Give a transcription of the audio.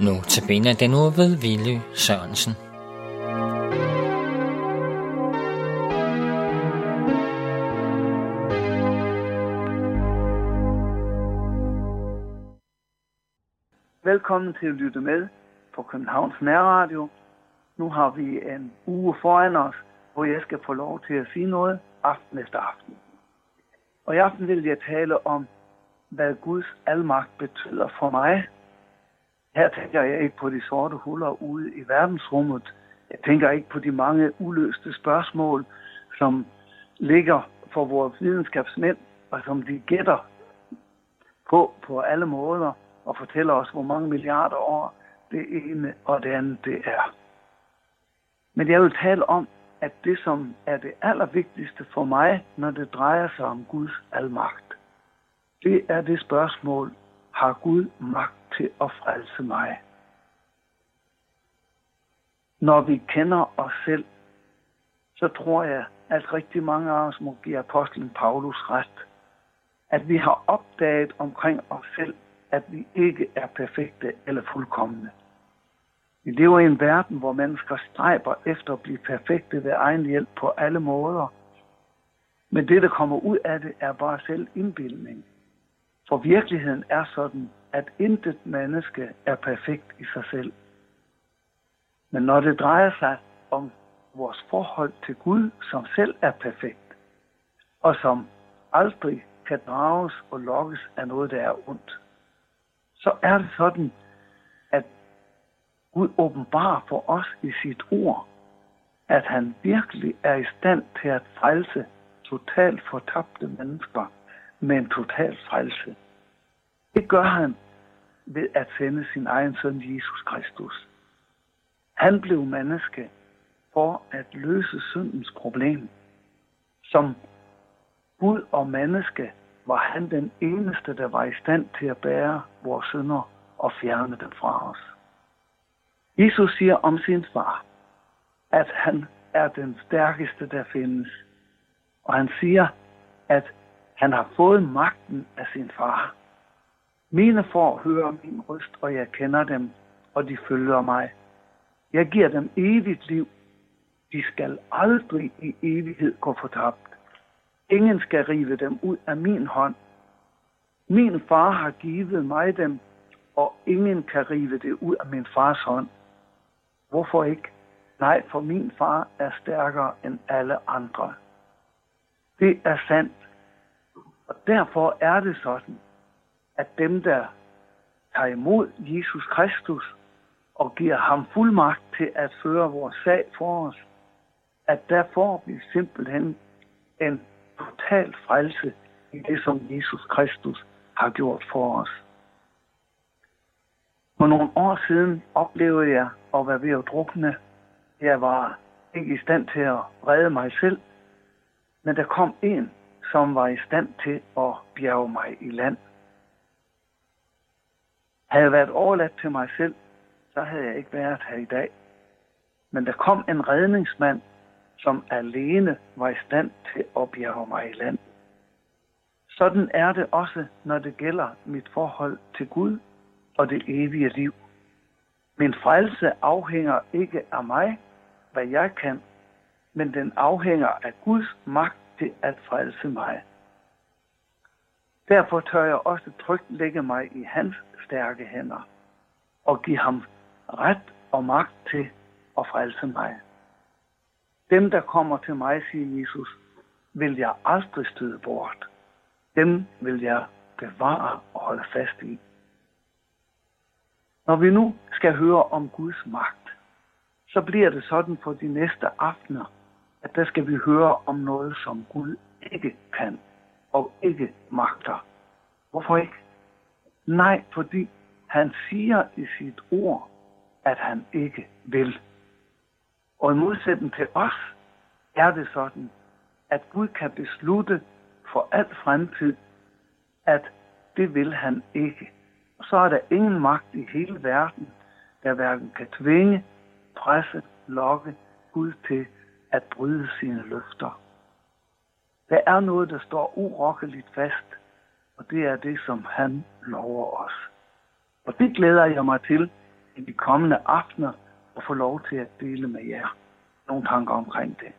Nu til den uge ved Ville Sørensen. Velkommen til at lytte med på Københavns Nærradio. Nu har vi en uge foran os, hvor jeg skal få lov til at sige noget aften efter aften. Og i aften vil jeg tale om, hvad Guds almagt betyder for mig. Her tænker jeg ikke på de sorte huller ude i verdensrummet. Jeg tænker ikke på de mange uløste spørgsmål, som ligger for vores videnskabsmænd, og som de gætter på på alle måder og fortæller os, hvor mange milliarder år det ene og det andet det er. Men jeg vil tale om, at det, som er det allervigtigste for mig, når det drejer sig om Guds almagt, det er det spørgsmål, har Gud magt til at frelse mig? Når vi kender os selv, så tror jeg, at rigtig mange af os må give apostlen Paulus ret. At vi har opdaget omkring os selv, at vi ikke er perfekte eller fuldkommende. Vi lever i en verden, hvor mennesker stræber efter at blive perfekte ved egen hjælp på alle måder. Men det, der kommer ud af det, er bare selv indbildning. For virkeligheden er sådan, at intet menneske er perfekt i sig selv. Men når det drejer sig om vores forhold til Gud, som selv er perfekt, og som aldrig kan drages og lokkes af noget, der er ondt, så er det sådan, at Gud åbenbarer for os i sit ord, at han virkelig er i stand til at frelse totalt fortabte mennesker med en total frelse. Det gør han ved at sende sin egen søn Jesus Kristus. Han blev menneske for at løse syndens problem. Som Gud og menneske var han den eneste, der var i stand til at bære vores synder og fjerne dem fra os. Jesus siger om sin far, at han er den stærkeste, der findes. Og han siger, at han har fået magten af sin far. Mine får hører min røst, og jeg kender dem, og de følger mig. Jeg giver dem evigt liv. De skal aldrig i evighed gå fortabt. Ingen skal rive dem ud af min hånd. Min far har givet mig dem, og ingen kan rive det ud af min fars hånd. Hvorfor ikke? Nej, for min far er stærkere end alle andre. Det er sandt. Og derfor er det sådan, at dem, der tager imod Jesus Kristus og giver ham fuldmagt til at føre vores sag for os, at der får vi simpelthen en total frelse i det, som Jesus Kristus har gjort for os. For nogle år siden oplevede jeg at være ved at drukne. Jeg var ikke i stand til at redde mig selv, men der kom en, som var i stand til at bjerge mig i land. Havde jeg været overladt til mig selv, så havde jeg ikke været her i dag. Men der kom en redningsmand, som alene var i stand til at bjerge mig i land. Sådan er det også, når det gælder mit forhold til Gud og det evige liv. Min frelse afhænger ikke af mig, hvad jeg kan, men den afhænger af Guds magt til at frelse mig. Derfor tør jeg også trygt lægge mig i hans stærke hænder og give ham ret og magt til at frelse mig. Dem, der kommer til mig, siger Jesus, vil jeg aldrig støde bort. Dem vil jeg bevare og holde fast i. Når vi nu skal høre om Guds magt, så bliver det sådan for de næste aftener, at der skal vi høre om noget, som Gud ikke kan og ikke magter. Hvorfor ikke? Nej, fordi han siger i sit ord, at han ikke vil. Og i modsætning til os, er det sådan, at Gud kan beslutte for al fremtid, at det vil han ikke. Og så er der ingen magt i hele verden, der hverken kan tvinge, presse, lokke Gud til at bryde sine løfter. Der er noget, der står urokkeligt fast, og det er det, som han lover os. Og det glæder jeg mig til, i de kommende aftener at få lov til at dele med jer nogle tanker omkring det.